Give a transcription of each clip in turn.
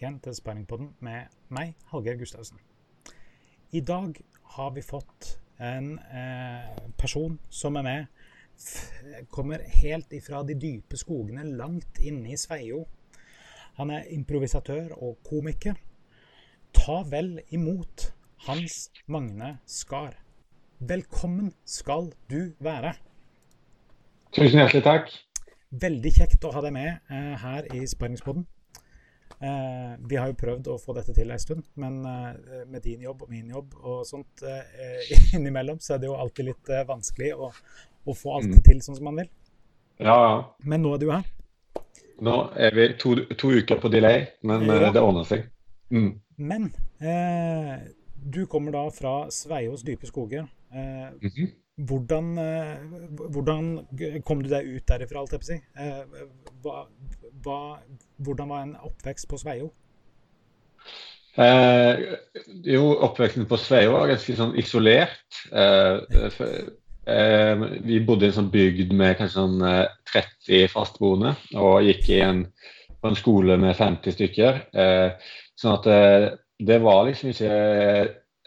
tilbake igjen til Spanningpodden med meg, Hallgeir Gustavsen. I dag har vi fått en eh, person som er med. Kommer helt ifra de dype skogene langt inne i Sveio. Han er improvisatør og komiker. Ta vel imot Hans Magne Skar. Velkommen skal du være. Tusen hjertelig takk. Veldig kjekt å ha deg med eh, her i Sparringspodden. Eh, vi har jo prøvd å få dette til en stund, men eh, med din jobb og min jobb og sånt eh, innimellom, så er det jo alltid litt eh, vanskelig å, å, få alt mm. til sånn som man vil. Ja, ja. Men nå er du her. Nå er vi to, to uker på delay, men ja. Eh, det ordner seg. Mm. Men du kommer da fra Sveios dype skoger. Mm -hmm. Hvordan, eh, hvordan, kom du deg ut derifra, alt jeg på å si? Eh, hva, hva, hvordan var en oppvekst på Sveio? Eh, jo, oppveksten på Sveio var ganske sånn isolert. Eh, eh, vi bodde i en sånn bygd med kanskje sånn 30 eh, fastboende, og gikk i en, på en skole med 50 stykker. sånn at det var liksom ikke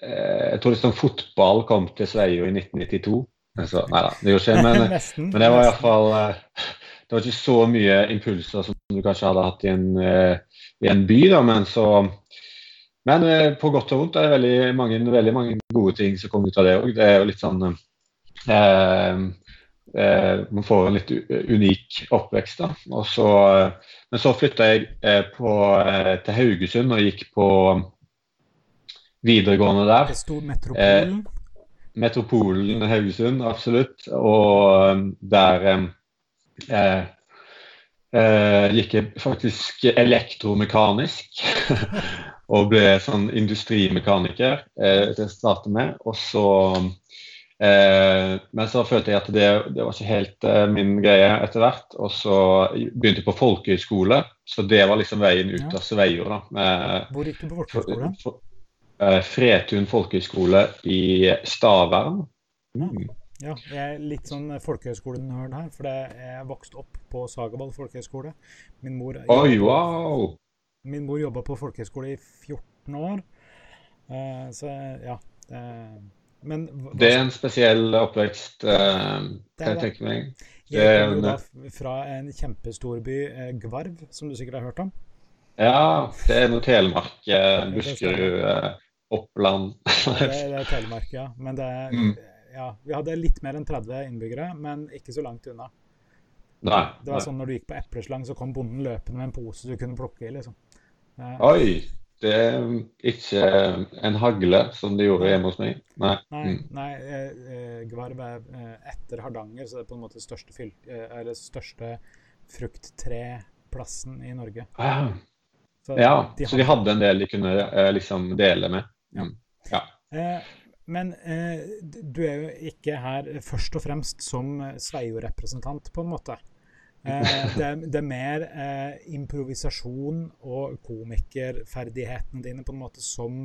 Eh, jeg tror liksom fotball kom til Sveio i 1992. Så, nei da, det gjorde ikke men, men det var iallfall eh, Det var ikke så mye impulser som du kanskje hadde hatt i en, eh, i en by. da, Men så men på godt og vondt er det veldig mange, veldig mange gode ting som kommer ut av det òg. Det er jo litt sånn eh, eh, Man får en litt unik oppvekst. da. Så, men så flytta jeg eh, på, til Haugesund og gikk på videregående der. Det sto Metropolen? Eh, metropolen Haugesund, absolutt. Og der eh, eh, gikk jeg faktisk elektromekanisk. og ble sånn industrimekaniker eh, til å starte med. Og så eh, Men så følte jeg at det, det var ikke helt eh, min greie etter hvert. Og så begynte jeg på folkehøyskole, så det var liksom veien ut ja. av Sveio. Hvor gikk du på folkehøyskole? For, for, Eh, Fretun folkehøyskole i Stavern. Mm. Ja, jeg er litt sånn folkehøgskolenerd her, for jeg er vokst opp på Sagaball folkehøyskole. Min mor, Oi, wow. min mor jobba på folkehøyskole i 14 år. Uh, så ja. Uh, men hva, Det er en spesiell oppvekst, uh, kan jeg tenke meg. Jeg kommer da fra en kjempestorby, Gvarv, som du sikkert har hørt om? Ja, det er noe Telemark, Buskerud Oppland. det, det, er Telemark, ja. Men det er, mm. Ja, vi hadde litt mer enn 30 innbyggere, men ikke så langt unna. Nei, det var nei. sånn når du gikk på epleslang, så kom bonden løpende med en pose du kunne plukke i. liksom. Eh, Oi! Det er ikke en hagle, som de gjorde hjemme hos meg. Nei. Nei, mm. nei eh, Gvarv er eh, etter Hardanger, så det er på en måte største, fyl, eh, eller største frukttreplassen i Norge. Ah. Så ja, de så de hadde en del de kunne eh, liksom dele med. Ja. ja. Eh, men eh, du er jo ikke her først og fremst som Sveio-representant, på en måte. Eh, det, er, det, er, mer eh, improvisasjon og komikerferdighetene dine på en måte som,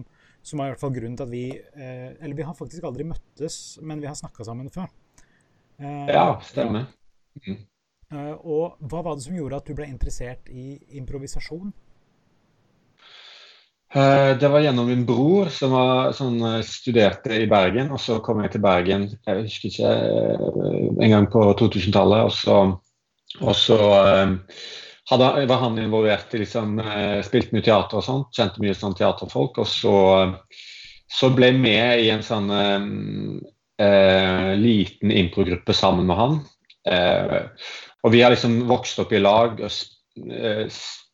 som er i hvert fall grunnen til at vi eh, Eller vi har faktisk aldri møttes, men vi har snakka sammen før. Eh, ja, stemmer. Mm. og hva var det som gjorde at du ble interessert i improvisasjon? Eh, det var gjennom min bror som var, sånn, eh, studerte i Bergen. Og så kom jeg til Bergen jeg husker ikke, eh, en gang på 2000-tallet. Og så, og så hadde, var han involvert i liksom, Spilte mye teater og sånt. Kjente mye sånn teaterfolk. Og så, så ble jeg med i en sånn eh, liten improgruppe sammen med han. Eh, og vi har liksom vokst opp i lag. og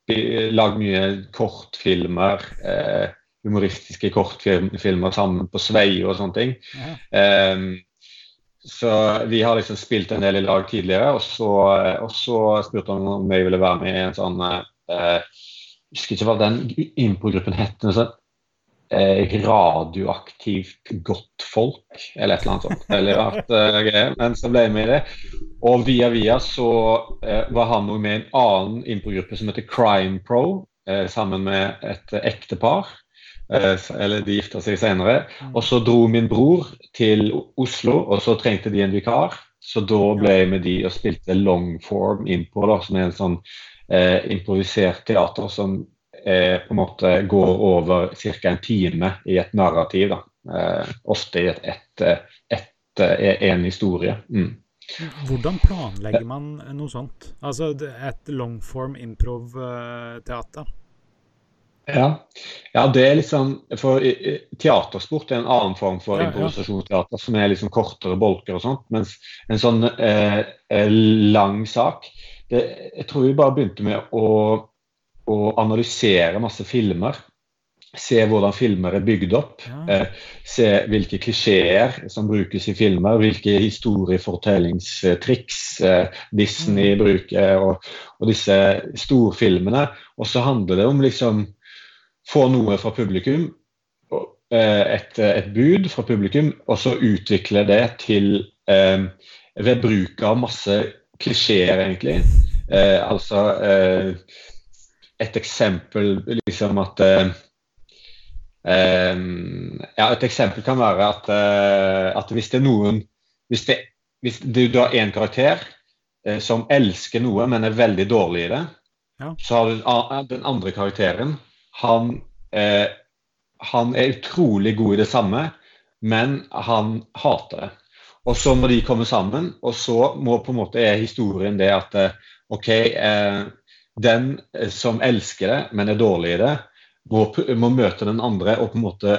lagd mye kortfilmer. Eh, humoristiske kortfilmer sammen på Svei og sånne ting. Ja. Um, så vi har liksom spilt en del i lag tidligere, og så, og så spurte han om jeg ville være med i en sånn uh, Jeg husker ikke hva den improgruppen het. Sånn, uh, radioaktivt godt folk, eller et eller annet sånt. Eller at, uh, Men så ble jeg med i det. Og via via så eh, var han med i en annen improgruppe som heter Crime Pro, eh, sammen med et ektepar. Eh, eller de gifta seg senere. Mm. Og så dro min bror til Oslo, og så trengte de en vikar. Så da ble jeg med de og spilte longform innpå, da, som er en sånn eh, improvisert teater som eh, på en måte går over ca. en time i et narrativ. da. Eh, ofte i et, et, et, et en historie. Mm. Hvordan planlegger man noe sånt? Altså et longform improv-teater? Ja. ja. det er liksom For teatersport er en annen form for ja, improvisasjonsteater, som er liksom kortere bolker og sånt. Mens en sånn eh, eh, lang sak det, Jeg tror vi bare begynte med å, å analysere masse filmer Se hvordan filmer er bygd opp. Ja. Eh, se hvilke klisjeer som brukes i filmer. Hvilke historiefortellingstriks eh, Disney mm. bruker, og, og, disse storfilmene. Og så handler det om liksom få noe fra publikum, eh, et, et, bud fra publikum, og så utvikle det til eh, ved bruk av masse klisjeer, egentlig. Eh, altså et eksempel liksom at Um, ja, et eksempel kan være at, uh, at hvis det er noen Hvis, det, hvis du har én karakter uh, som elsker noe, men er veldig dårlig i det, ja. så har du den andre karakteren Han, uh, han er utrolig god i det samme, men han hater det. Og så må de komme sammen, og så må på en måte er historien det at OK, den som elsker det, men er dårlig i det, må, må, møte den andre og på en måte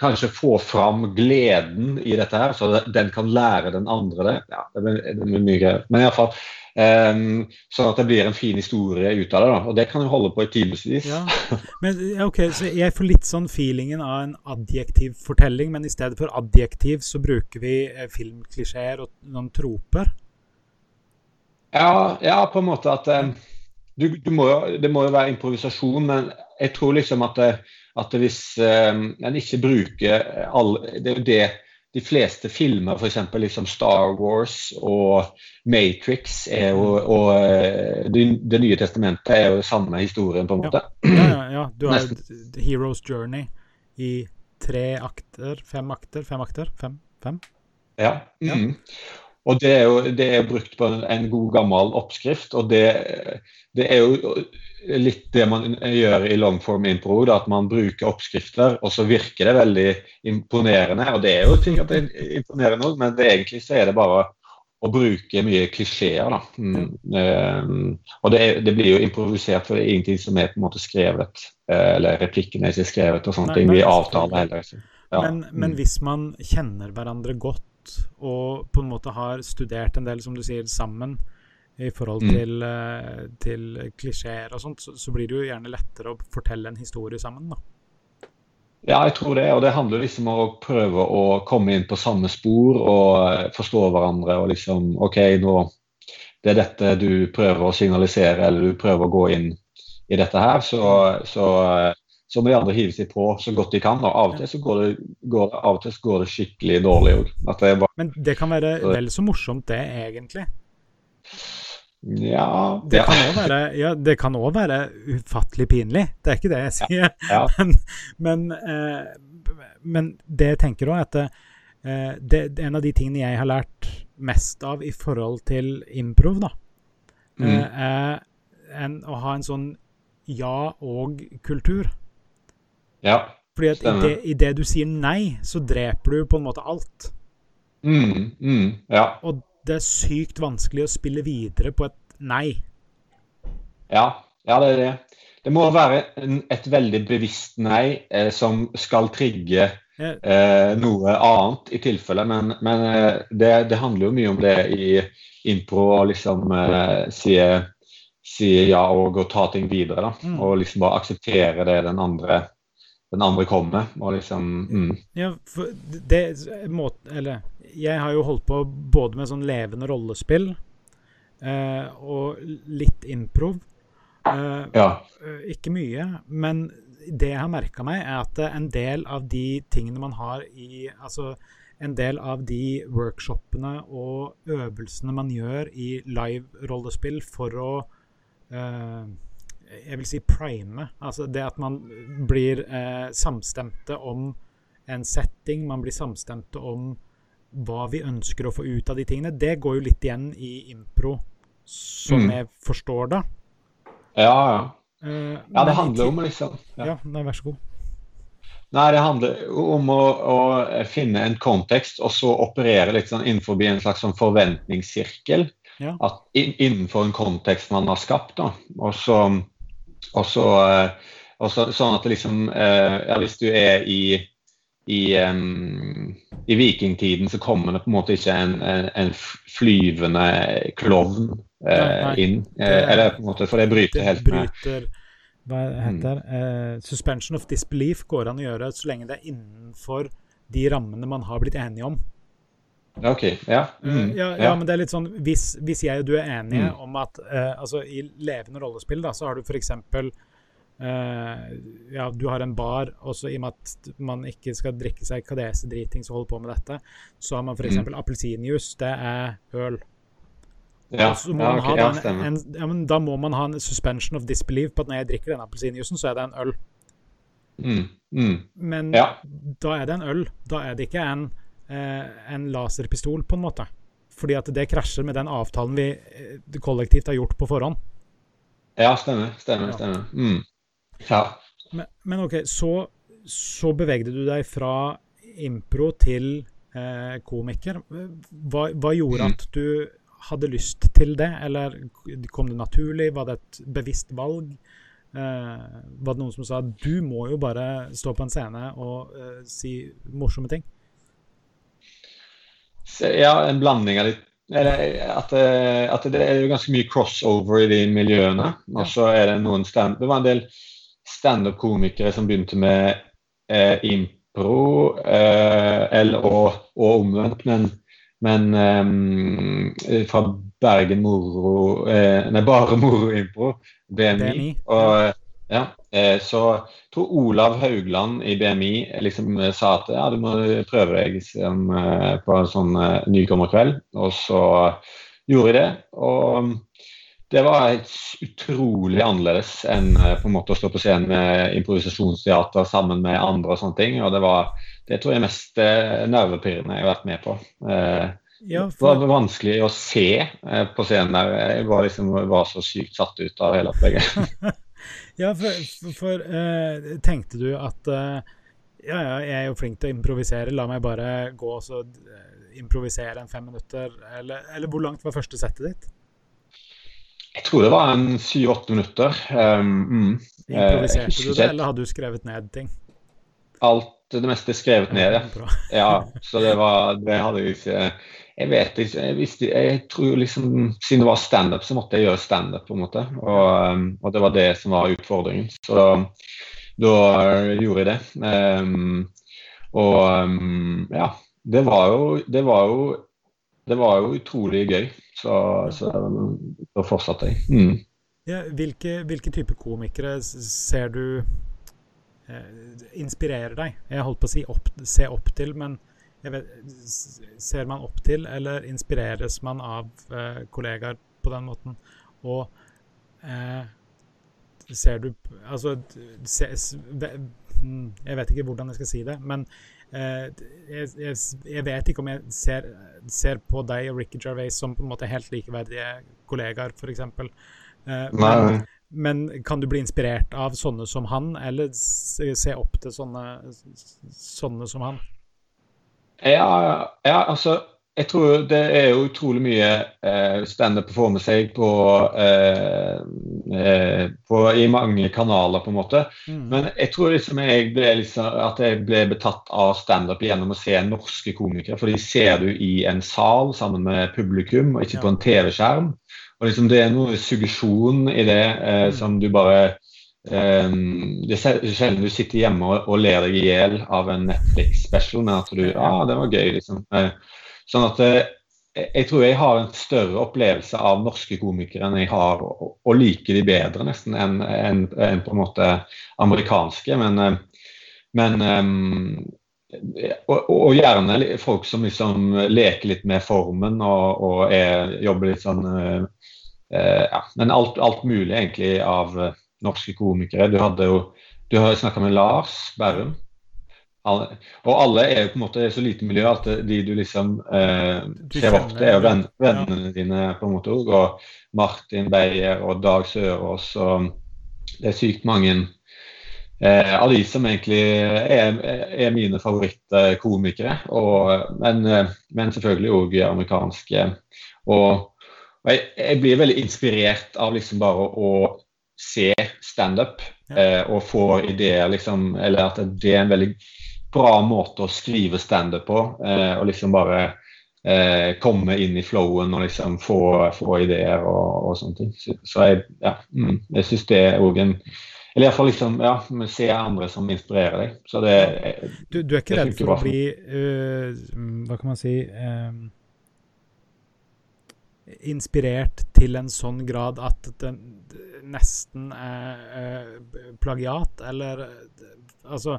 kanskje få fram gleden i dette her, så den kan lære den andre det. Ja, det blir, det blir mye greier. Men iallfall um, ehm, sånn at det blir en fin historie ut av det. da, Og det kan jo holde på i timevis. Ja. Men ok, så jeg får litt sånn feelingen av en adjektiv fortelling, men i stedet for adjektiv så bruker vi eh, filmklisjeer og noen troper? Ja, ja, på en måte at um, du, du må jo, Det må jo være improvisasjon, men jeg tror liksom at, det, at hvis um, en ikke bruker alle Det er jo det de fleste filmer, f.eks. Liksom Star Wars og Matrix jo, og eh, det, det, nye testamentet er jo samme historien, på en måte. Ja, ja, ja. Du har Heroes Journey i tre akter, fem akter, fem akter, fem? fem? Ja. Mm. Og det er jo det er brukt på en, god, gammel oppskrift. Og det, det, er jo litt det man gjør i longform impro, da, at man bruker oppskrifter, og så virker det veldig imponerende. Og det er jo sikkert imponerende, men det, egentlig så er det bare å bruke mye klisjeer. da. Mm. Um, og det, det, blir jo improvisert, for det er ingenting som er på en måte skrevet. Eh, eller replikkene er ikke skrevet og sånne ting. Vi avtaler heller ikke. Ja. Men, men mm. hvis man kjenner hverandre godt og på en måte har studert en del, som du sier, sammen i forhold mm. til, mm. til klisjeer og sånt, så, så, blir det jo gjerne lettere å fortelle en historie sammen, da. Ja, jeg tror det. Og det handler liksom om å prøve å komme inn på samme spor og eh, forstå hverandre. Og liksom OK, nå det er dette du prøver å signalisere, eller du prøver å gå inn i dette her. Så, så eh, så må de andre hive seg på så godt de kan. og Av og til så går det, går, av og til går det skikkelig dårlig òg. Men det kan være vel så morsomt, det, egentlig? Ja Det kan òg være, ja, være, ufattelig pinlig. Det er ikke det jeg sier. Ja. Men, men, eh, men, det jeg tenker òg, er at eh, det, det, en av de tingene jeg har lært mest av i forhold til improv, da, mm. eh, er en, å ha en sånn ja og-kultur. Ja, Fordi at i det, i det, du sier nei, så dreper du på en måte alt. Mm, mm, ja. Og det er sykt vanskelig å spille videre på et nei. Ja, ja det er det. Det må være en, et veldig bevisst nei eh, som skal trigge eh, noe annet i tilfelle, men, men eh, det, det, handler jo mye om det i impro å liksom eh, si, si, ja og, og ta ting videre. da, mm. Og liksom bare akseptere det den andre den andre kommer. Og liksom mm. Ja, for det må, Eller jeg har jo holdt på både med sånn levende rollespill eh, og litt improv. Eh, ja. Eh, ikke mye, men det jeg har merka meg, er at en del av de tingene man har i Altså en del av de workshopene og øvelsene man gjør i live rollespill for å eh, jeg vil si prime. Altså det at man blir eh, samstemte om en setting, man blir samstemte om hva vi ønsker å få ut av de tingene. Det går jo litt igjen i impro, som mm. jeg forstår det. Ja, ja. Eh, Ja, det handler om liksom ja. Ja, nei, vær så god. Nei, det handler om å, å finne en kontekst, og så operere litt sånn innenfor en slags sånn forventningssirkel. Ja. At in, innenfor en kontekst man har skapt. da. Og så, og så, eh, og så sånn at det liksom eh, Ja, hvis du er i i, um, I vikingtiden så kommer det på en måte ikke en, en, en flyvende klovn nei. inn. Uh, eller på en måte, for det bryter Det helt med bryter Hva heter mm. Uh, suspension of disbelief går an å gjøre så lenge det er innenfor de rammene man har blitt enige om. Ja, OK. Ja. Eh, Mm, ja, ja, men det er litt sånn Hvis, hvis jeg og du er enige Mm. om at eh, altså I levende rollespill da, så har du f.eks. Uh, ja, du har en bar, og så i og med at man ikke skal drikke seg kadesedriting og holde på med dette, så har man f.eks. Mm. appelsinjuice. Det er øl. Ja, så må ja, man ok, ha ja, da en, stemmer. en, ja, men da må man ha en suspension of disbelief på at når jeg drikker denne appelsinjuicen, så er det en øl. Mm, mm. Men Ja. da er det en øl. Da er det ikke en, eh, en laserpistol, på en måte. Fordi at det krasjer med den avtalen vi eh, kollektivt har gjort på forhånd. Ja, stemmer. Stemmer. Stemmer. Mm. Ja. Men, men OK, så, så bevegde du deg fra impro til eh, komiker. Hva, hva gjorde Mm. at du hadde lyst til det, eller kom det naturlig? Var det et bevisst valg? Eh, var det noen som sa du må jo bare stå på en scene og eh, si morsomme ting? Ja, en blanding av litt eller, at, det- at det er jo ganske mye crossover i de miljøene. Og så er det noen stand Det var en del standup-komikere som begynte med eh, impro, eh, eller, og, og omvendt, men, men eh, fra Bergen Moro eh, Nei, bare Moro-impro, BMI. BMI, Og, ja, eh, så jeg tror Olav Haugland i BMI liksom eh, sa at ja, du må prøve deg som, eh, på en sånn nykommerkveld. Og så gjorde jeg det. Og mm, det var utrolig annerledes enn på en måte å stå på scenen med improvisasjonsteater sammen med andre og sånne ting. Og det var det tror jeg er mest nervepirrende jeg har vært med på. Ja, for... det var vanskelig å se på scenen der. Jeg var, liksom, var så sykt satt ut av hele opplegget. ja, for, for, eh, tenkte du at uh, ja, ja, jeg er jo flink til å improvisere, la meg bare gå og så eh, improvisere en fem minutter, eller, eller hvor langt var første settet ditt? Jeg tror det var en syv-åtte minutter. Um, mm. Improviserte du det, eller hadde du skrevet ned ting? Alt det meste er skrevet ned, ja. Ja. Så det var Det hadde jeg ikke Jeg vet ikke. Jeg visste Jeg tror liksom Siden det var standup, så måtte jeg gjøre standup, på en måte. Og, um, og det var det som var utfordringen. Så da, gjorde jeg det. Um, og um, ja. Det var jo Det var jo det var jo utrolig gøy, så, så da fortsatte jeg. Mm. Ja, hvilke, hvilke type komikere ser du eh, inspirerer deg? Jeg holdt på å si opp, se opp til, men vet, ser man opp til, eller inspireres man av eh, kollegaer på den måten? Og eh, ser du Altså se, ve- mm, Jeg vet ikke hvordan jeg skal si det, men eh, jeg, jeg, jeg vet ikke om jeg ser, ser på deg og Ricky Gervais som på en måte helt likeverdige kollegaer, f.eks. Eh, Nei, men, men kan du bli inspirert av sånne som han, eller se opp til sånne, sånne som han? Ja, ja, altså Jeg tror det er jo utrolig mye eh, standup med seg på, eh, eh, på i mange kanaler, på en måte. Mm. Men jeg tror liksom jeg ble liksom, at jeg ble betatt av standup gjennom å se norske komikere. For de ser du i en sal sammen med publikum, og ikke Ja. på en TV-skjerm. Og liksom Det er noe suggesjon i det eh, Mm. som du bare eh, Det er sjelden du sitter hjemme og, og ler deg i hjel av en Netflix-special, men at du ah, det var gøy, liksom. Eh, sånn at eh, jeg tror jeg har en større opplevelse av norske komikere enn jeg har og liker like de bedre nesten enn en, en på en måte amerikanske. Men, eh, men og, og gjerne folk som liksom leker litt med formen og, og er, jobber litt sånn ja, Men alt, alt mulig egentlig av norske komikere. Du hadde jo Du har snakka med Lars Berrum. og alle er jo på en måte så lite miljø at de du liksom eh, ser opp til, er jo venn, vennene dine på en måte òg. Og Martin Beyer og Dag Sørås og det er sykt mange eh, av de som egentlig er, er mine favorittkomikere. Men, eh, men, selvfølgelig òg amerikanske. Og, og jeg, jeg, blir veldig inspirert av liksom bare å, å se standup ja. eh, og få ideer, liksom. Eller at det er en veldig bra måte å skrive standup på. Eh, og liksom bare eh, komme inn i flowen og liksom få, få ideer og, og, sånne ting. Så, så jeg, ja, mm, jeg syns det er òg en eller iallfall liksom, ja, se andre som inspirerer deg. Så det, du, du er ikke redd for å bli uh, Hva kan man si uh, Inspirert til en sånn grad at det nesten er uh, plagiat, eller Altså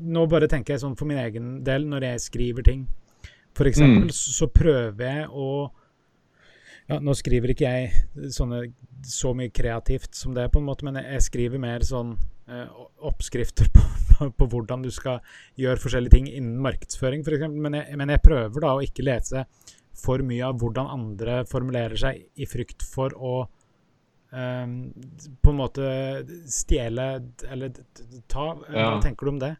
nå bare tenker jeg sånn for min egen del, når jeg skriver ting. For eksempel mm. så prøver jeg å ja, Nå skriver ikke jeg sånne, så mye kreativt som det, på en måte, men jeg skriver mer sånn eh, oppskrifter på, på, på, hvordan du skal gjøre forskjellige ting innen markedsføring, f.eks. Men, jeg, men jeg prøver da å ikke lese for mye av hvordan andre formulerer seg, i frykt for å på en måte stjele eller ta Hva ja. tenker du om det?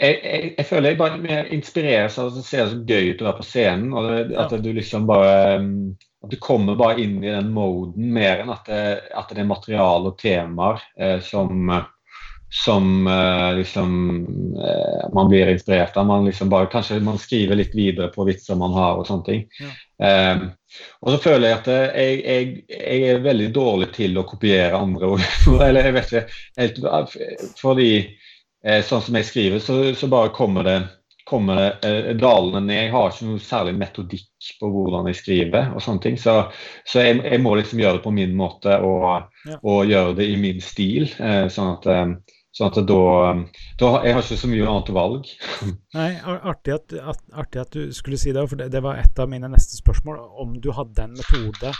jeg, jeg, jeg, føler jeg bare inspireres av at det ser så gøy ut å være på scenen. og det, At du liksom bare mm, at du kommer bare inn i den moden mer enn at det, at det er materiale og temaer eh, som, som eh, liksom eh, man blir inspirert av. Man liksom bare, kanskje man skriver litt videre på vitser man har og sånne ting. Ja. Eh, og så føler jeg at jeg, jeg, jeg, er veldig dårlig til å kopiere andre. Eller jeg vet ikke helt Fordi Eh, sånn som jeg skriver, så, så bare kommer det, kommer det eh, dalende ned. Jeg har ikke noe særlig metodikk på hvordan jeg skriver. og sånne ting, Så, så jeg, jeg, må liksom gjøre det på min måte og, ja. og gjøre det i min stil. Eh, sånn at, eh, sånn at da, da, Jeg har ikke så mye annet valg. Nei, artig at, at, artig at, du skulle si det, for det, det var et av mine neste spørsmål. Om du hadde en metode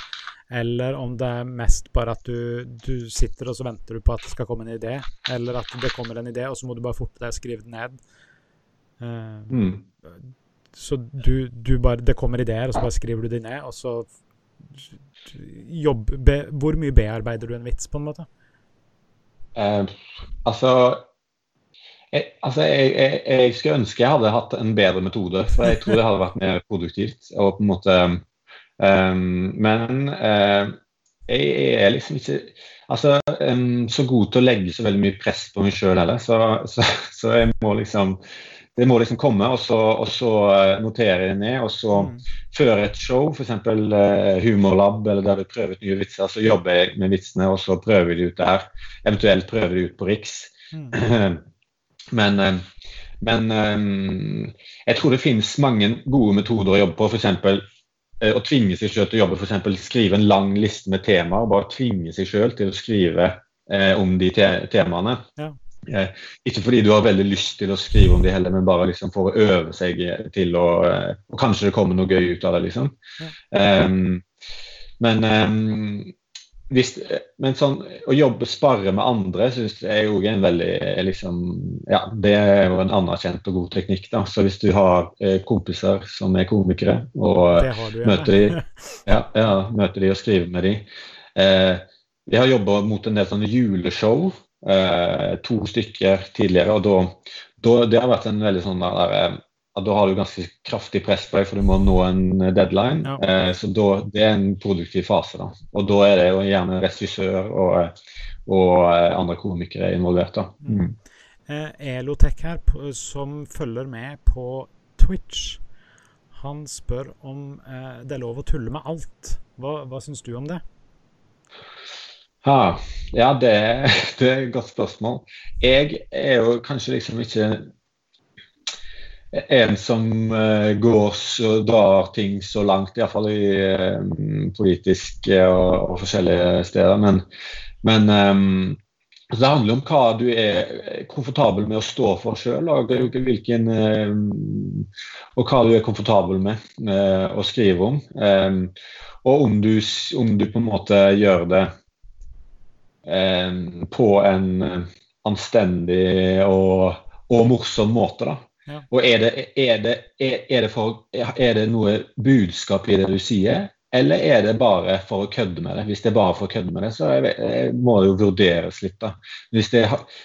eller om det er mest bare at du, du, sitter og så venter du på at det skal komme en idé. Eller at det kommer en idé, og så må du bare forte deg og skrive den ned. Uh, mm. Så du, du, bare Det kommer ideer, og så bare skriver du de ned, og så jobb, be, Hvor mye bearbeider du en vits, på en måte? Uh, altså jeg, altså jeg, jeg, jeg, skulle ønske jeg hadde hatt en bedre metode, for jeg tror det hadde vært mer produktivt. og på en måte Um, men uh, jeg er liksom ikke altså, um, så god til å legge så veldig mye press på meg sjøl heller. Så, så, så, jeg må liksom det må liksom komme, og så, og så eh, notere det ned. Og så mm. før et show, f.eks. Uh, Humorlab, eller der vi prøver ut nye vitser, så jobber jeg med vitsene, og så prøver vi de ut der. Eventuelt prøver de ut på Riks. Mm. men, men um, jeg tror det finnes mange gode metoder å jobbe på. F.eks. Eh, å tvinge seg selv til å jobbe, f.eks. skrive en lang liste med temaer. Bare tvinge seg selv til å skrive eh, om de te temaene. Ja. Eh, ikke fordi du har veldig lyst til å skrive om de heller, men bare liksom for å øve seg til å eh, Og kanskje det kommer noe gøy ut av det, liksom. Ja. Um, men um, hvis, men sånn, å jobbe sparre med andre synes jeg er jo en veldig liksom, ja, Det er jo en anerkjent og god teknikk. da, så Hvis du har eh, kompiser som er komikere, og du, ja. møter, de, ja, ja, møter de og skriver med de eh, Vi har jobba mot en del sånne juleshow, eh, to stykker tidligere. og da, da, Det har vært en veldig sånn der, eh, da har du ganske kraftig press på deg, for du må nå en eh, deadline. Ja. Eh, så da, det er en produktiv fase. da. Og da er det jo gjerne regissør og, og eh, andre komikere involvert. da. Mm. mm. Eh, Elotech her, som følger med på Twitch, han spør om eh, det er lov å tulle med alt. Hva, hva syns du om det? Ha, ja, det, det er et godt spørsmål. Jeg er jo kanskje liksom ikke en som uh, går og drar ting så langt, iallfall i uh, politiske og, og, forskjellige steder. Men, men um, det handler om hva du er komfortabel med å stå for sjøl, og, hvilken, uh, og hva du er komfortabel med uh, å skrive om. Um, og om du, om du, på en måte gjør det um, på en anstendig og, og morsom måte. da. Ja. Og er det, er, det, er, det for, er det noe budskap i det du sier, eller er det bare for å kødde med det? Hvis det er bare for å kødde med det, så jeg, jeg må det jo vurderes litt. da. Hvis det,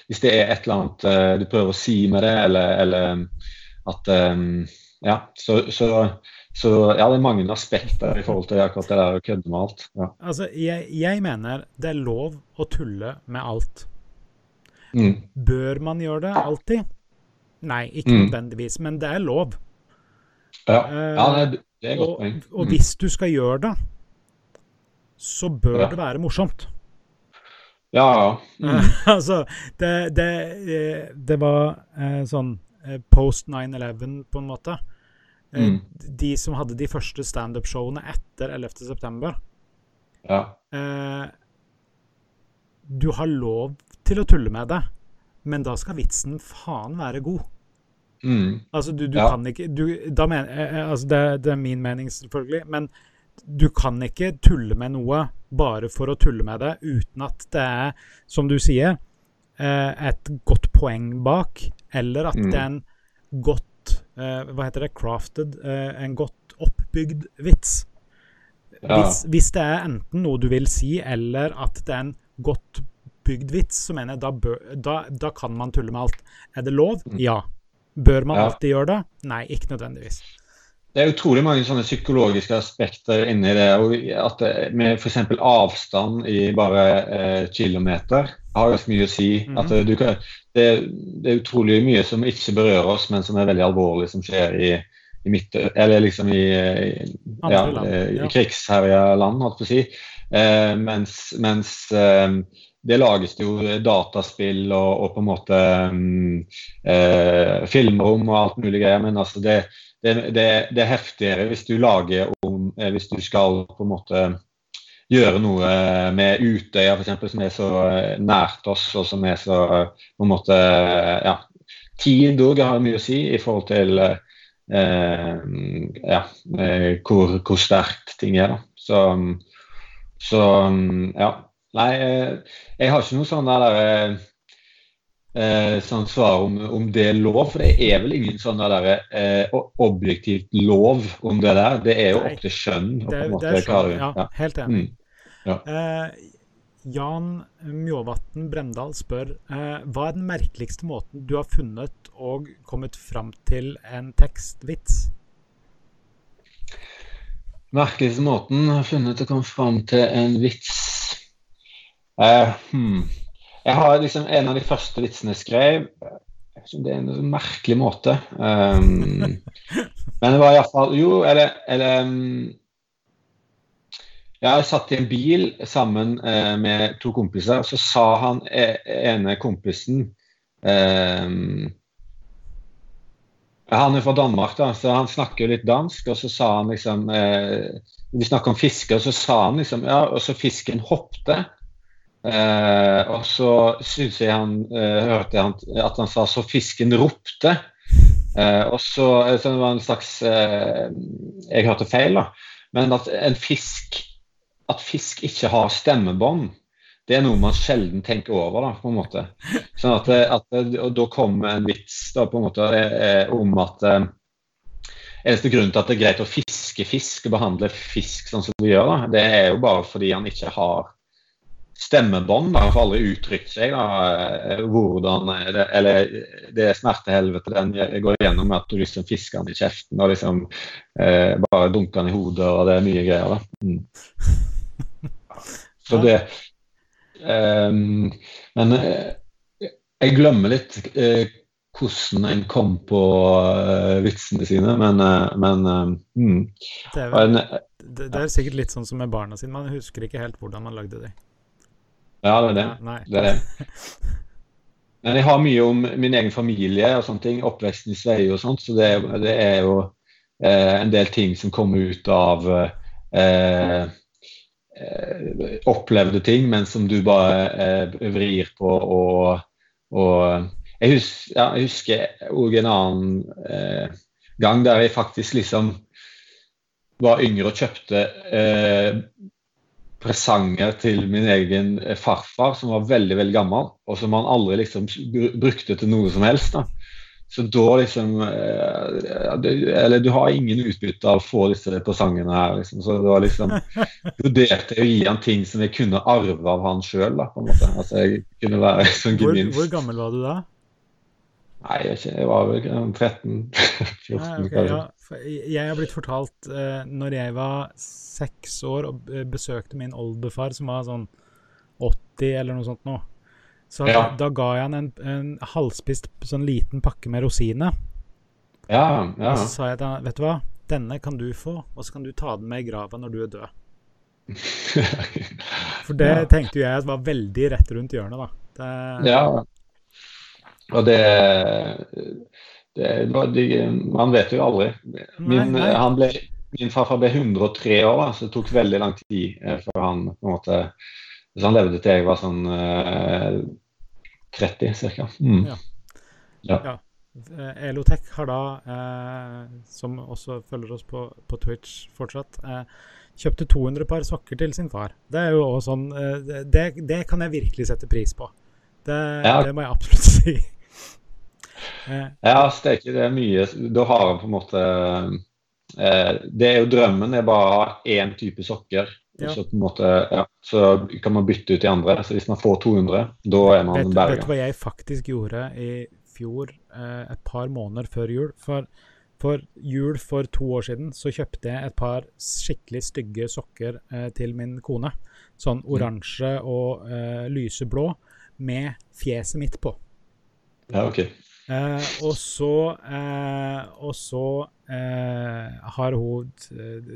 hvis det, er et eller annet du prøver å si med det, eller, eller at um, Ja, så, så, så, ja, det er mange aspekter i forhold til akkurat det der å kødde med alt. Ja. Altså, jeg, jeg, mener det er lov å tulle med alt. Mm. Bør man gjøre det alltid? Nei, ikke Mm. nødvendigvis, men det er lov. Ja, Eh, ja det, det er godt og, poeng. og Mm. hvis du skal gjøre det, så bør Ja. det være morsomt. Ja, ja. Mm. altså, det, det, eh, det var eh, sånn eh, post 9-11, på en måte. Eh, Mm. De som hadde de første standup-showene etter 11. september. ja. Eh, du har lov til å tulle med det, men da skal vitsen faen være god. Mm. Altså, du, du Ja. kan ikke du, men, eh, eh, altså det, det er min mening, selvfølgelig, men du kan ikke tulle med noe bare for å tulle med det, uten at det er, som du sier, eh, et godt poeng bak, eller at Mm. det er en godt eh, Hva heter det? Crafted? eh, en godt oppbygd vits. Ja. Hvis, hvis det er enten noe du vil si, eller at det er en godt bygd vits, så mener jeg da, bør, da, da kan man tulle med alt. Er det lov? Ja. Bør man Mm. Ja. alltid gjøre det? Nei, ikke nødvendigvis. Det er utrolig mange sånne psykologiske aspekter inni det. at Med f.eks. avstand i bare eh, kilometer har ganske mye å si. Mhm. at du kan, det, det er utrolig mye som ikke berører oss, men som er veldig alvorlig, som skjer i, i midt, eller liksom i, i, ja, eh, i krigsherja land, holdt på å si. Eh, mens mens eh, det lages jo dataspill og, og på en måte um, eh, filmrom og alt mulig greier. Men altså det, det, det, det er heftigere hvis du lager om eh, Hvis du skal på en måte gjøre noe med Utøya f.eks., som er så eh, nært oss, og som er så eh, på en måte eh, Ja. Tid òg har mye å si i forhold til eh, ja, hvor, hvor sterkt ting er. da. Så, så ja. Nei, jeg har ikke noe sånn der eh, sånn svar om, om det er lov, for det er vel ingen sånn der eh, objektivt lov om det der. Det er jo Nei. opp til skjønn. Det, det er ja, ja. helt enig. Mm. Ja. Eh, Jan Mjåvatn Bremdal spør eh, hva er den merkeligste måten du har funnet og kommet fram til en tekstvits? Merkeligste måten jeg har funnet å komme fram til en vits Eh, hmm. Jeg har liksom en av de første vitsene jeg skrev Det er en merkelig måte. Um, men det var iallfall Jo, eller, eller um, Jeg satt i en bil sammen eh, med to kompiser, og så sa han eh, ene kompisen um, han er fra Danmark, da, så han snakker litt dansk. Og så sa han liksom eh, Vi snakker om fiske, og så sa han liksom Ja, og så fisken hoppte. Eh, og så syns jeg han eh, hørte han, at han sa 'så fisken ropte'. Eh, og så, så det var en slags eh, Jeg hørte feil, da. Men at en fisk At fisk ikke har stemmebånd, det er noe man sjelden tenker over, da, på en måte. Sånn at, at Og da kom en vits da, på en måte eh, om at eh, Eneste grunnen til at det er greit å fiske fisk og behandle fisk sånn som du gjør, da, det er jo bare fordi han ikke har stemmebånd. da, for får aldri uttrykt seg. da, eh, hvordan det, Eller det smertehelvete den går gjennom med at du liksom fisker den i kjeften og liksom eh, bare dunker den i hodet, og det er mye greier. da. Mm. Så det um, Men eh, jeg glemmer litt eh, hvordan en kom på uh, vitsene sine, men, uh, men mm. Det er, vel, en, det, det er sikkert litt sånn som med barna sine. Man husker ikke helt hvordan man lagde det. Ja, det er det. Nei. det, er det. Men jeg har mye om min egen familie og sånne ting, oppveksten i Sveio og sånt, så det, det er jo eh, en del ting som kommer ut av eh, eh, opplevde ting, men som du bare eh, vrir på og, og jeg, hus, ja, jeg husker òg en annen eh, gang der jeg faktisk liksom var yngre og kjøpte eh, presanger til min egen eh, farfar, som var veldig veldig gammel, og som han aldri liksom brukte til noe som helst. da. Så da liksom eh, Eller du har ingen utbytte av å få disse presangene her. Liksom. Så det var liksom vurderte å gi han ting som jeg kunne arve av han sjøl, på en måte. Altså jeg kunne være liksom gevinst. Hvor, hvor gammel var du da? Nei, jeg, jeg var vel 13-14. Okay, ja. Jeg har blitt fortalt uh, når jeg var seks år og besøkte min oldefar, som var sånn 80 eller noe sånt nå, så ja. da ga jeg han en, en halvspist sånn liten pakke med rosiner. Ja, ja. Og så sa jeg til han, vet du hva, denne kan du få, og så kan du ta den med i grava når du er død. For det ja. tenkte jo jeg var veldig rett rundt hjørnet, da. Det, ja. Og det, det, de, Man vet jo aldri. Min, nei, nei. Ble, min farfar ble 103 år, da, så det tok veldig lang tid eh, før han på en måte Hvis han levde til jeg var sånn eh, 30 ca. Mm. Ja. ja. ja. Eh, Elotech har da, eh, som også følger oss på, på Twitch fortsatt, eh, kjøpte 200 par sokker til sin far. Det er jo også sånn eh, det, det, kan jeg virkelig sette pris på. Det, ja. det må jeg absolutt si. Ja, steike, det er mye. Da har en på en måte eh, Det er jo drømmen, det er bare å ha én type sokker. Ja. Så, på en måte, ja, så kan man bytte ut de andre. Så hvis man får 200, da er man berga. Vet du hva jeg faktisk gjorde i fjor, eh, et par måneder før jul? For, for, jul for to år siden så kjøpte jeg et par skikkelig stygge sokker eh, til min kone. Sånn mm. oransje og eh, lyseblå med fjeset mitt på. Ja, ok. Eh, og så, eh, og så eh, har hun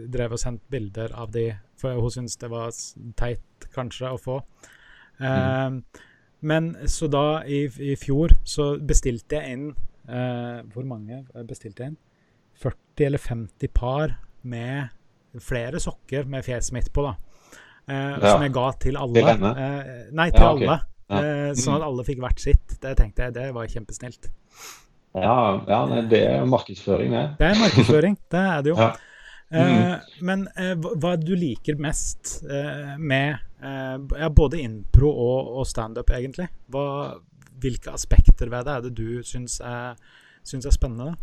drevet og sendt bilder av de, for hun syntes det var teit kanskje å få. Mm. Men så da, i, i, fjor, så bestilte jeg inn Hvor mange bestilte jeg inn? 40 eller 50 par med flere sokker med fjeset mitt på, da. Ja. Som jeg ga til alle. Til nei, til ja, okay. alle. Ja. Eh, sånn at alle fikk hvert sitt. Det tenkte jeg, det var kjempesnilt. Ja, ja det er markedsføring, det. Det er markedsføring, det er det jo. Ja. Eh, mm. men eh, hva du liker mest med ja, både impro og, og standup, egentlig? Hva, hvilke aspekter ved det er det du syns er, syns er spennende?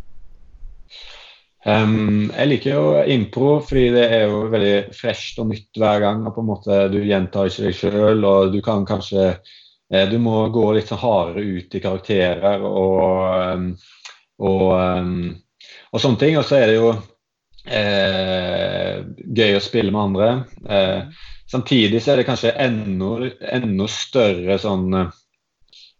Um, jeg liker jo impro fordi det er jo veldig fresht og nytt hver gang. og på en måte Du gjentar ikke deg sjøl, og du kan kanskje Eh, du må gå litt sånn hardere ut i karakterer og, og, og sånne ting. Og så er det jo eh, gøy å spille med andre. Eh, samtidig så er det kanskje enda, enda større sånn eh,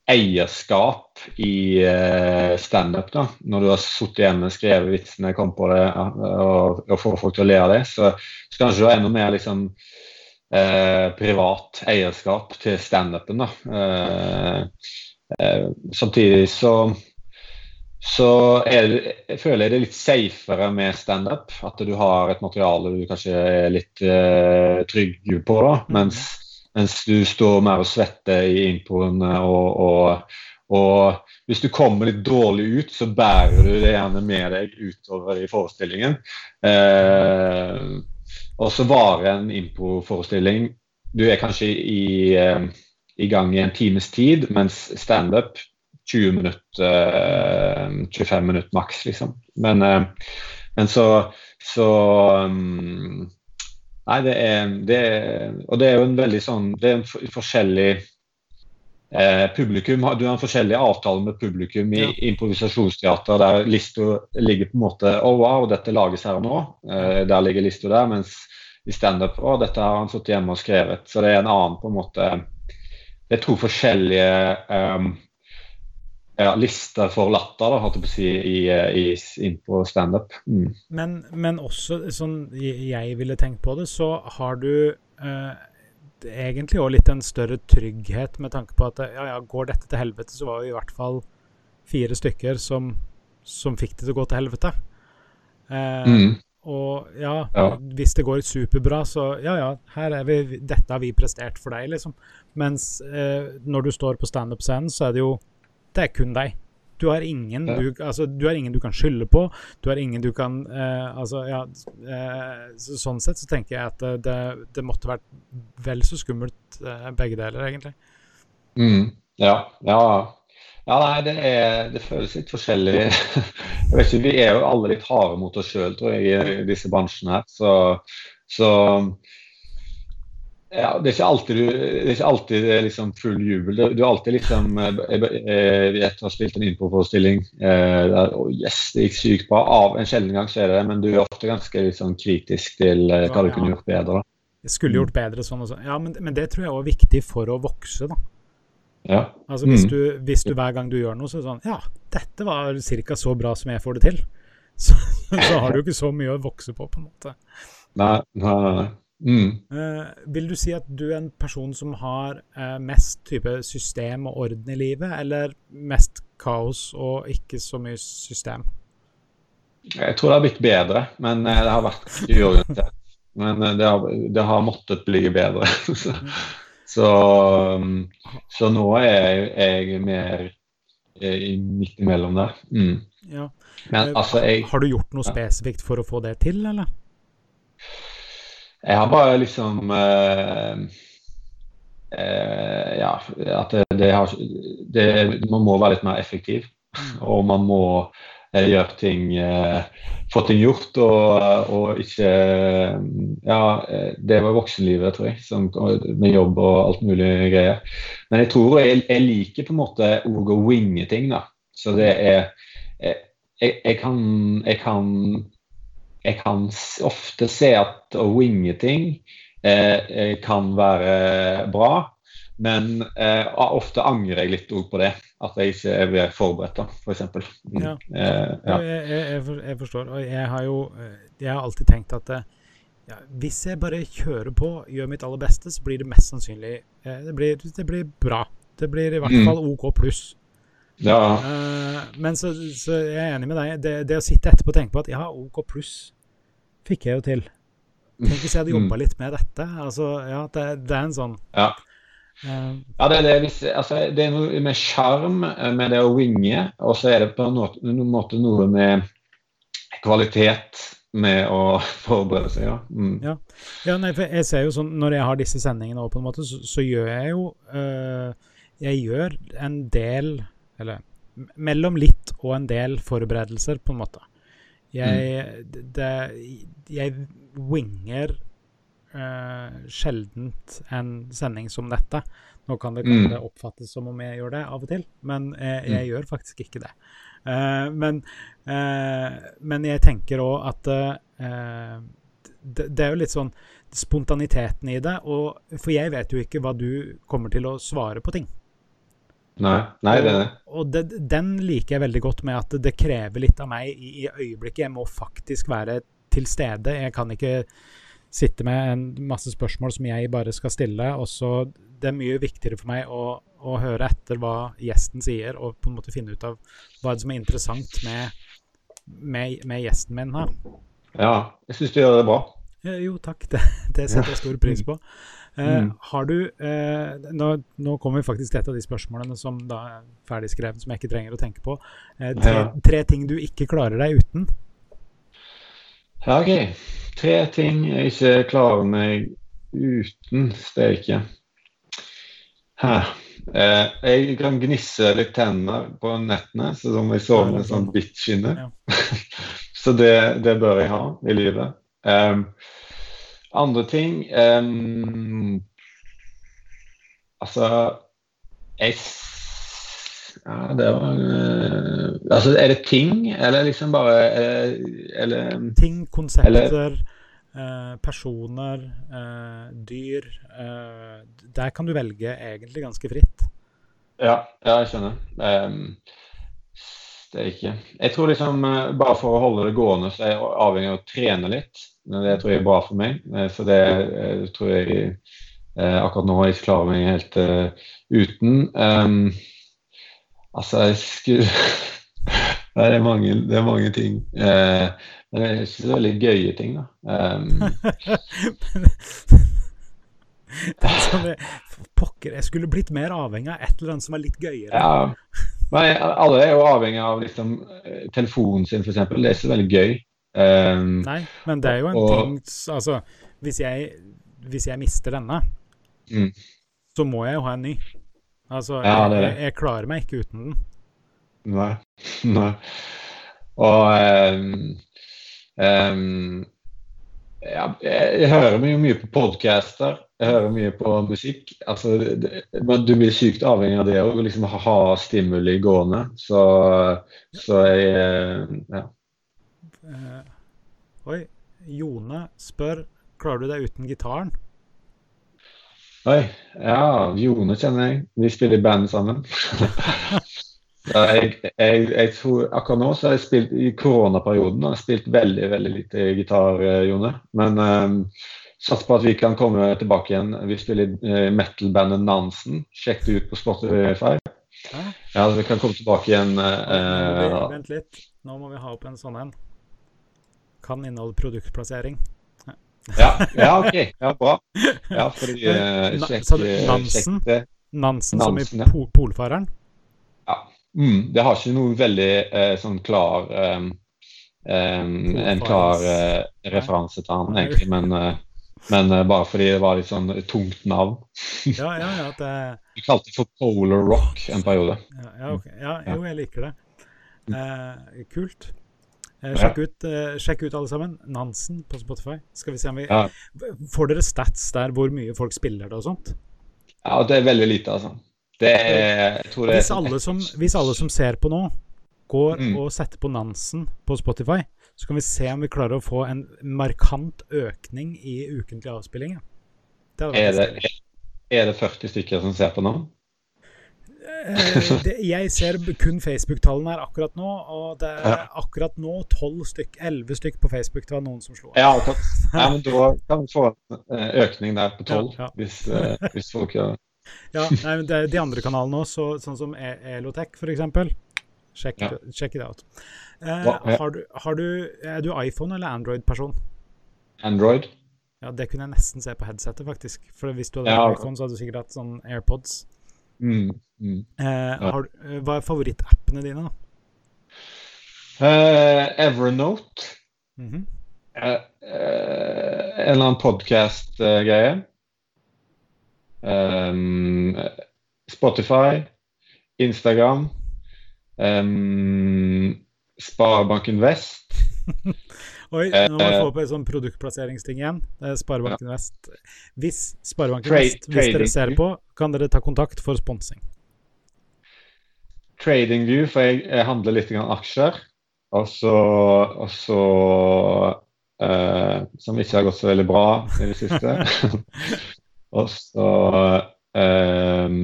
eierskap i eh, standup. Når du har sittet og skrevet vitsene, kommet på det og, og får folk til å le av det, så, så kanskje du har enda mer liksom eh, privat eierskap til standupen. Eh, eh, samtidig så, så det, jeg føler jeg det er litt safere med standup. At du har et materiale du kanskje er litt eh, trygg på. da, mm. mens, mens, du står mer og svetter i improen. Og, og, og, hvis du kommer litt dårlig ut, så bærer du det gjerne med deg utover i forestillingen. Eh, og så varer en improforestilling Du er kanskje i, eh, i, gang i en times tid, mens standup 20 minutter, 25 minutter maks, liksom. Men, eh, men så, så um, Nei, det er, det er, Og det er jo en veldig sånn Det er en forskjellig eh, publikum. Du har forskjellige avtaler med publikum i ja. improvisasjonsteater der lista ligger på en måte Å, oh, wow, dette lages her og nå. Eh, der ligger lista der. Mens i standup og dette har han sittet hjemme og skrevet. Så det er en annen på en måte Det er to forskjellige um, ja, lister for latter, da, holdt jeg på å si, i, i, inn på standup. Mm. Men, men også, sånn jeg ville tenkt på det, så har du uh, egentlig òg litt en større trygghet med tanke på at ja, ja, går dette til helvete, så var vi i hvert fall fire stykker som, som fikk det til å gå til helvete. Eh, mm. Og ja, ja, hvis det går superbra, så ja, ja, her er vi, dette har vi prestert for deg, liksom. Mens eh, når du står på standup-scenen, så er det jo Det er kun deg. Du har ingen, du, altså, du, har ingen du kan skylde på. Du har ingen du kan eh, Altså, ja eh, så, Sånn sett så tenker jeg at det, det måtte vært vel så skummelt eh, begge deler, egentlig. Mm, ja. Ja. Ja, nei, det, er, det, føles litt forskjellig. Jeg vet ikke, Vi er jo alle litt harde mot oss sjøl, tror jeg, i disse bransjene her. Så, så ja, det er ikke alltid, det er alltid liksom full jubel. Du, er alltid liksom eh, Jeg har spilt en innpåforestilling Eh, oh yes, det gikk sykt bra. Av en sjelden gang så er det det, men du er ofte ganske liksom, kritisk til eh, hva du kunne gjort bedre. Jeg skulle gjort bedre sånn og sånn. Ja, men, men det tror jeg er viktig for å vokse, da. Ja. Altså hvis, mm. du, hvis, du, hver gang du gjør noe, så er det sånn Ja, dette var ca. så bra som jeg får det til. Så, så, har du ikke så mye å vokse på, på en måte. Nei, nei, nei. Mm. Uh, vil du si at du er en person som har uh, mest type system og orden i livet, eller mest kaos og ikke så mye system? Jeg tror det har blitt bedre, men uh, det har vært uorientert. Men det har, det har måttet bli bedre. Så, um, så nå er jeg, mer eh, midt imellom der. Mm. Ja. Men, altså, jeg, har du gjort noe spesifikt for å få det til, eller? Jeg har bare liksom eh, eh, Ja, at det, har, det, Man må være litt mer effektiv. Mm. Og man må eh, gjøre ting eh, få ting gjort og, og, ikke Ja, det var voksenlivet, tror jeg, som, med jobb og alt mulig greier. Men jeg tror jeg, jeg liker på en måte òg å winge ting, da. Så det er Jeg, jeg kan, jeg kan jeg kan ofte se at å winge ting eh, kan være bra, men eh, ofte angrer jeg litt på det. At jeg ikke er forberedt, f.eks. For mm. ja. Eh, ja. Jeg, jeg, jeg, forstår. Og jeg har jo eh, jeg har alltid tenkt at eh, ja, hvis jeg bare kjører på, gjør mitt aller beste, så blir det mest sannsynlig eh, det, blir, det, blir, bra. Det blir i hvert mm. fall OK pluss. Ja. Men så, så, jeg er enig med deg. Det, det å sitte etterpå og tenke på at ja, OK pluss fikk jeg jo til. Tenk hvis jeg hadde jobba mm. litt med dette. Altså, ja, det, det er en sånn ja. Uh, ja, det det, altså, det er noe med sjarm eh, med det å winge, og så er det på en måte noe med kvalitet med å forberede seg. Ja. Mm. ja. ja nei, for jeg ser jo sånn, Når jeg har disse sendingene, på en måte, så, så gjør jeg jo øh, Jeg gjør en del Eller mellom litt og en del forberedelser, på en måte. Jeg, mm. det, jeg winger uh, sjeldent en sending som dette. Nå kan det, kan det, oppfattes som om jeg gjør det av og til, men jeg, jeg mm. gjør faktisk ikke det. Uh, men, uh, men, jeg tenker òg at det, det, er jo litt sånn spontaniteten i det. Og, for jeg vet jo ikke hva du kommer til å svare på ting. Nei, nei det er det. Og, det, den liker jeg veldig godt med at det krever litt av meg i, i øyeblikket. Jeg må faktisk være til stede. Jeg kan ikke sitte med en masse spørsmål som jeg bare skal stille. og så Det er mye viktigere for meg å, å, høre etter hva gjesten sier, og på en måte finne ut av hva som er interessant med, med, med gjesten min her. Ja, jeg syns du gjør det bra. Jo, takk. Det, det, setter jeg stor pris på. Uh, har du uh, nå, nå, kommer vi faktisk til et av de spørsmålene som da er ferdigskrevet, som jeg ikke trenger å tenke på. Uh, tre, tre ting du ikke klarer deg uten? Ja, OK. Tre ting jeg ikke klarer meg uten steike. Her. Eh, jeg kan gnisse litt tenner på nettene, så som jeg sover med sånn bitt skinne. Ja. så det, det, bør jeg ha i livet. Um, andre ting um, Altså Jeg ja, det var uh, Altså, er det ting, eller liksom bare eller, Ting, konsepter, eller, uh, personer, uh, dyr Der kan du velge egentlig ganske fritt. Ja, ja jeg skjønner. Um, det er ikke Jeg tror liksom bare for å holde det gående, så er jeg avhengig av å trene litt. Det tror jeg er bra for meg. Så det tror jeg akkurat nå jeg ikke klarer meg helt uten. Um, Altså, jeg skulle det, er mange, det er mange ting. Eh, men det er ikke så veldig gøye ting, da. Um, det er Pokker, jeg skulle blitt mer avhengig av et eller annet som er litt gøyere. Ja, Nei, alle er jo avhengig av liksom, eh, telefonen sin, f.eks. Det er så veldig gøy. Um, Nei, men det er jo en og- ting Altså, hvis jeg, hvis jeg mister denne, Mm. så må jeg jo ha en ny. Altså, Ja, det jeg, jeg klarer meg ikke uten den. Nei. Nei. Og um, um, ja, jeg hører jo mye på podcaster. Jeg hører mye på musikk. Altså, det, men du blir sykt avhengig av det òg, liksom ha, stimuli gående. Så, så jeg eh, Ja. Uh, oi, Jone spør klarer du deg uten gitaren. Oi. Ja, Jone kjenner jeg. Vi spiller i band sammen. Jeg, jeg, jeg tror Akkurat nå så har jeg spilt i koronaperioden har jeg spilt veldig veldig lite gitar, eh, Jone. Men um, satser på at vi kan komme tilbake igjen. Vi spiller i eh, metal-bandet Nansen. Sjekk det ut på Spotify. Ja. Ja, vi kan komme tilbake igjen. Eh, vent litt. Nå må vi ha opp en sånn en. Kan inneholde produktplassering. ja, ja, OK. Ja, bra. Ja, fordi eh, Na- sjekk, sa du eh, Nansen? Nansen, som i ja. po Polfareren. Mm, det har ikke noe veldig eh, sånn klar ehm, um, En klar eh, referanse til han, egentlig, men, eh, men uh, bare fordi det var litt sånn tungt navn. Ja, ja, ja, det, Vi kalte det for Polar Rock en periode. ja, ja, okay. ja, jo, jeg liker det. Uh, kult. Ja. sjekk, ut, sjekk ut alle sammen. Nansen på Spotify. Skal vi se om vi. Får dere stats der hvor mye folk spiller det og sånt? Ja, det er veldig lite, altså. Det er, jeg tror det er Hvis alle som, hvis alle som ser på nå, går Mm. og setter på Nansen på Spotify, så kan vi se om vi klarer å få en markant økning i ukentlige avspillinger. Det er, det, er det 40 stykker som ser på nå? Eh, det, jeg ser kun Facebook-tallene her akkurat nå, og det er akkurat nå 12 stykk, 11 stykk på Facebook. Det var noen som slo av. Ja, ja, men da kan vi få en eh, økning der på 12, Ja, ja. Hvis, eh, hvis folk gjør Ja, nei, men det de andre kanalene òg, så, sånn som E- Elotech f.eks. Sjekk, Ja. check it out. Eh, har du, har du, er du iPhone- eller Android-person? Android. Ja, Det kunne jeg nesten se på headsetet, faktisk. For hvis du hadde Ja. iPhone, så hadde du sikkert hatt sånn AirPods. Mm, mm. Eh, har, du- eh, hva er favorittappene dine, da? Uh, Evernote. Mm -hmm. uh, uh, en eller annen podkast-greie. Um, Spotify, Instagram, um, Sparebanken Vest. Oi, nå må vi få på en sånn produktplasseringsting igjen. Sparebanken ja. Vest. Hvis Sparebanken Trade- Vest, hvis dere ser på, kan dere ta kontakt for sponsing. TradingView, for jeg, jeg handler litt grann aksjer. Og så, og så eh, Som ikke har gått så veldig bra i det siste. og så eh,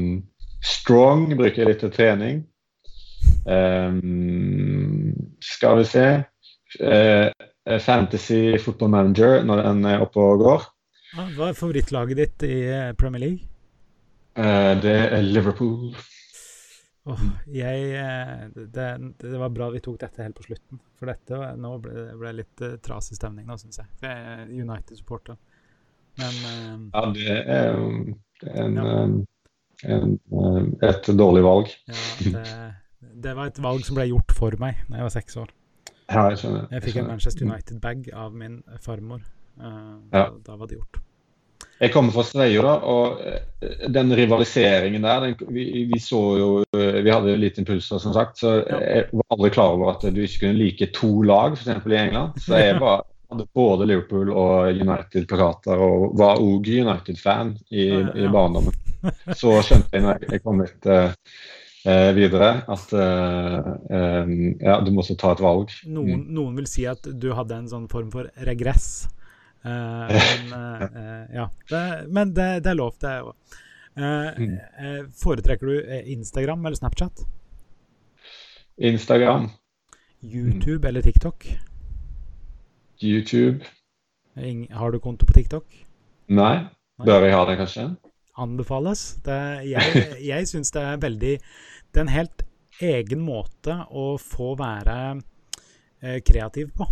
Strong bruker jeg litt til trening. Um, skal vi se Eh, Fantasy Football Manager når den er oppe og går. Hva er favorittlaget ditt i eh, Premier League? Eh, det er Liverpool. Oh, jeg, eh, det, det var bra vi tok dette helt på slutten. For dette nå ble det litt uh, trasig stemning nå, syns jeg. For jeg er United-supporter. Men eh, Ja, det er jo en, Ja. en, en, et dårlig valg. ja, det, det var et valg som ble gjort for meg da jeg var seks år. Ja, jeg skjønner. Jeg fikk en skjønner. Manchester United-bag av min farmor. Uh, Ja. da, var det gjort. Jeg kommer fra Sveio, da, og eh, den rivaliseringen der den, vi, vi så jo eh, Vi hadde jo litt impulser, som sagt, så jeg var aldri klar over at du ikke kunne like to lag, f.eks. i England. Så jeg var, hadde både Liverpool og United-plakater, og var òg United-fan i, i barndommen. Så skjønte jeg når jeg- kom litt eh, eh, videre, at eh, eh, ja, du måtte ta et valg. Noen, noen vil si at du hadde en sånn form for regress. Eh, men eh, ja. Det, men det, det er lov, det òg. Mm. foretrekker du Instagram eller Snapchat? Instagram, YouTube eller TikTok? YouTube har du konto på TikTok? Nei. Bør jeg ha det, kanskje? Anbefales. Det, jeg jeg syns det er veldig Det er en helt egen måte å få være eh, kreativ på.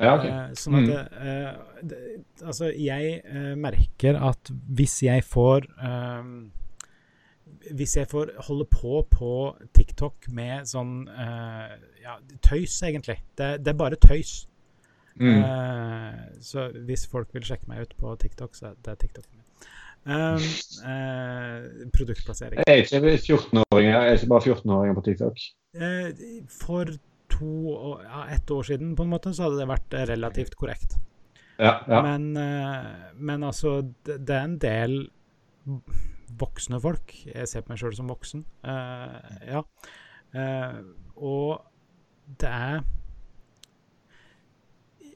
Ja, okay. Eh, sånn at Mm. eh, det, Altså, jeg eh, merker at hvis jeg får eh, hvis jeg får holde på på TikTok med sånn eh, ja, tøys, egentlig. Det, det er bare tøys. Mm. Så hvis folk vil sjekke meg ut på TikTok, så det er TikTok. Um, produktplassering. Er ikke 14-åringer, jeg er ikke bare 14-åringer på TikTok. Eh, for to ja, ett år siden, på en måte, så hadde det vært eh, relativt korrekt. Ja, ja. Men, eh, men altså, det, er en del voksne folk. Jeg ser på meg sjøl som voksen. Ja. Og det er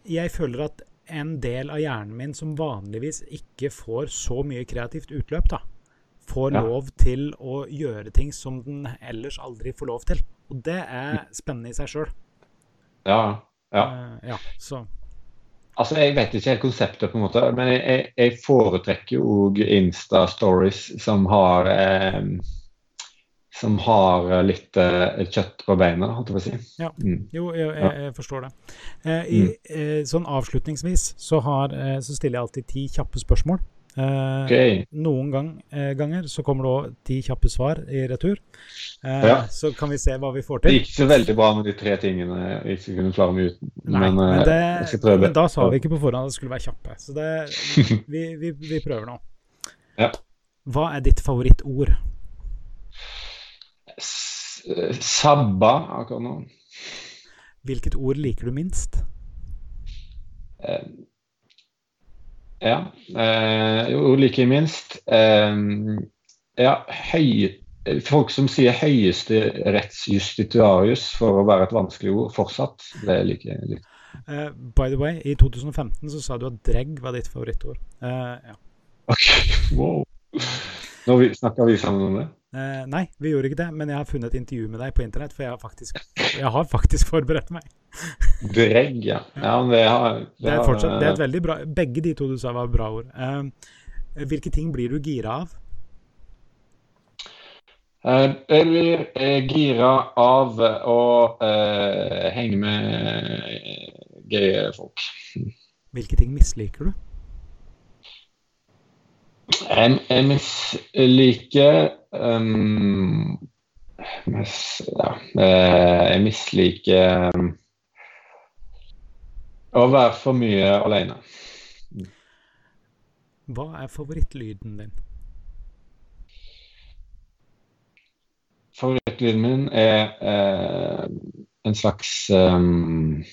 Jeg føler at en del av hjernen min som vanligvis ikke får så mye kreativt utløp, da, får Ja. lov til å gjøre ting som den ellers aldri får lov til. Og det er spennende i seg sjøl. ja, ja. ja, så Altså, Jeg vet ikke helt konseptet, på en måte, men jeg, jeg, foretrekker jo Insta-stories som har eh, som har litt eh, kjøtt på beina, holdt jeg på å si. Ja. Mm. Jo, jeg, jeg, jeg forstår det. Eh, i, eh, sånn avslutningsvis så, har, eh, så stiller jeg alltid ti kjappe spørsmål. Eh, okay. Noen gang, eh, ganger så kommer det òg ti kjappe svar i retur. Eh, Ja. Så kan vi se hva vi får til. Det gikk ikke så veldig bra med de tre tingene jeg ikke kunne klare meg uten. Nei, Men, men, eh, det, jeg skal prøve. men da sa vi ikke på forhånd at det skulle være kjappe. Så det, vi, vi, vi prøver nå. Ja. Hva er ditt favorittord? S- eh, Sabba akkurat nå. Hvilket ord liker du minst? Eh, ja. Eh, jo, like minst. Eh, ja, høy, folk som sier 'høyeste rettsjustituarius for å være et vanskelig ord fortsatt. Det liker jeg litt. Uh, by the way, i 2015 så sa du at dregg var ditt favorittord. Uh, ja. Ok, wow. Nå snakker vi sammen om det. Eh, nei, vi gjorde ikke det, men jeg har funnet et intervju med deg på internett, for jeg har faktisk, jeg har faktisk forberedt meg. Dregg, ja. ja men det, har, Det er, fortsatt, det er et veldig bra Begge de to du sa, var bra ord. Eh, hvilke ting blir du gira av? Eh, Jeg blir eh, gira av å eh, henge med gøye folk. Hvilke ting misliker du? Jeg, jeg misliker um, mis, ja, eh, Jeg misliker um, å være for mye alene. Hva er favorittlyden din? Favorittlyden min er eh, en slags um,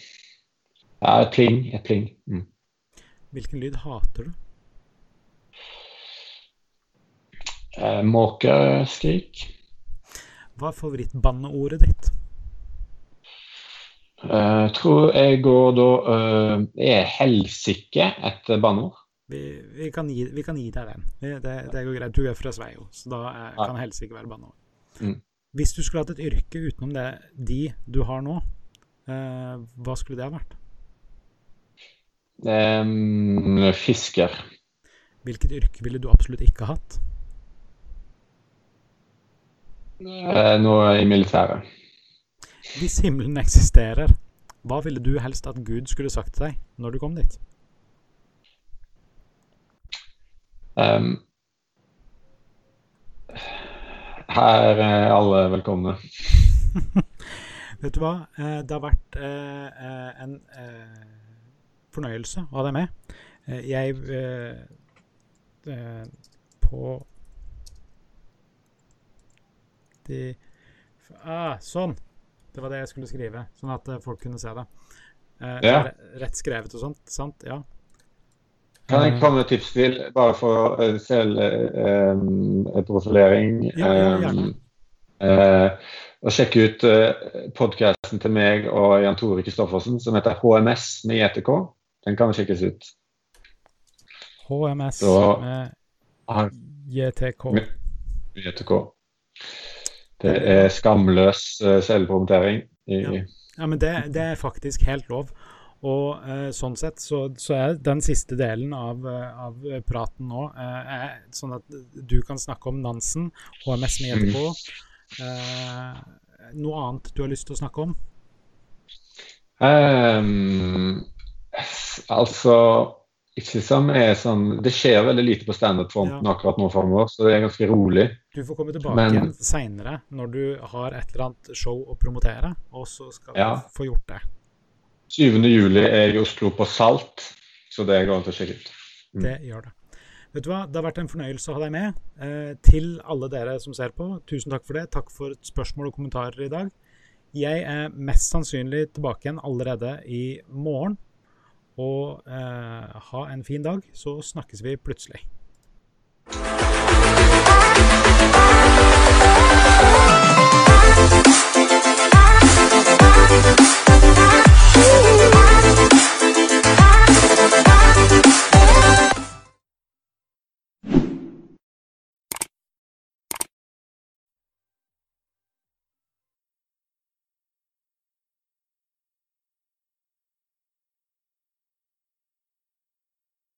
Ja, et pling. Et pling. Mm. Hvilken lyd hater du? Eh, Måkeskrik. Hva er favorittbanneordet ditt? Eh, Jeg tror jeg går da eh, Er helsike et banneord? Vi, vi, kan, gi, vi kan gi deg den. Det, det går greit. Du er fra Sveio, så da er, kan helsike være banneord. Mm. Hvis du skulle hatt et yrke utenom det de du har nå, eh, hva skulle det ha vært? Um, fisker. Hvilket yrke ville du absolutt ikke hatt? Eh, Noe i militæret. Hvis himmelen eksisterer, hva ville du helst at Gud skulle sagt til deg når du kom dit? Um, her er alle velkomne. Vet du hva? Eh, Det har vært eh, en fornøyelse å ha deg med. Jeg På de ah, Sånn! Det var det jeg skulle skrive, sånn at eh, folk kunne se det. Eh, Ja. Rett skrevet og sånt, sant? Ja. Kan jeg komme med tips til, bare for eh, selvprofilering? Ja, ja, gjerne. Eh, og sjekke ut uh, podkasten til meg og Jan Tore Kristoffersen som heter HMS med JTK. Den kan sjekkes ut. HMS Så- med Ah, JTK. med JTK. Det er skamløs uh, selvpromotering. Ja. Ja, men det, det er faktisk helt lov. Og eh, sånn sett så, så er den siste delen av, eh, av praten nå eh, er sånn at du kan snakke om Nansen, HMS med JTK. Eh, noe annet du har lyst til å snakke om? Um, altså ikke som er sånn Det skjer veldig lite på standup-fronten Ja. akkurat nå framover, så det er ganske rolig. Du får komme tilbake Men- igjen seinere når du har et eller annet show å promotere, og så skal ja. du få gjort det. 7. juli er i Oslo på Salt, så det går an til å sjekke ut. Mm. Det gjør det. Vet du hva, Det har vært en fornøyelse å ha deg med. Eh, til alle dere som ser på, tusen takk for det. Takk for spørsmål og kommentarer i dag. Jeg er mest sannsynlig tilbake igjen allerede i morgen. Og eh, ha en fin dag, så snakkes vi plutselig.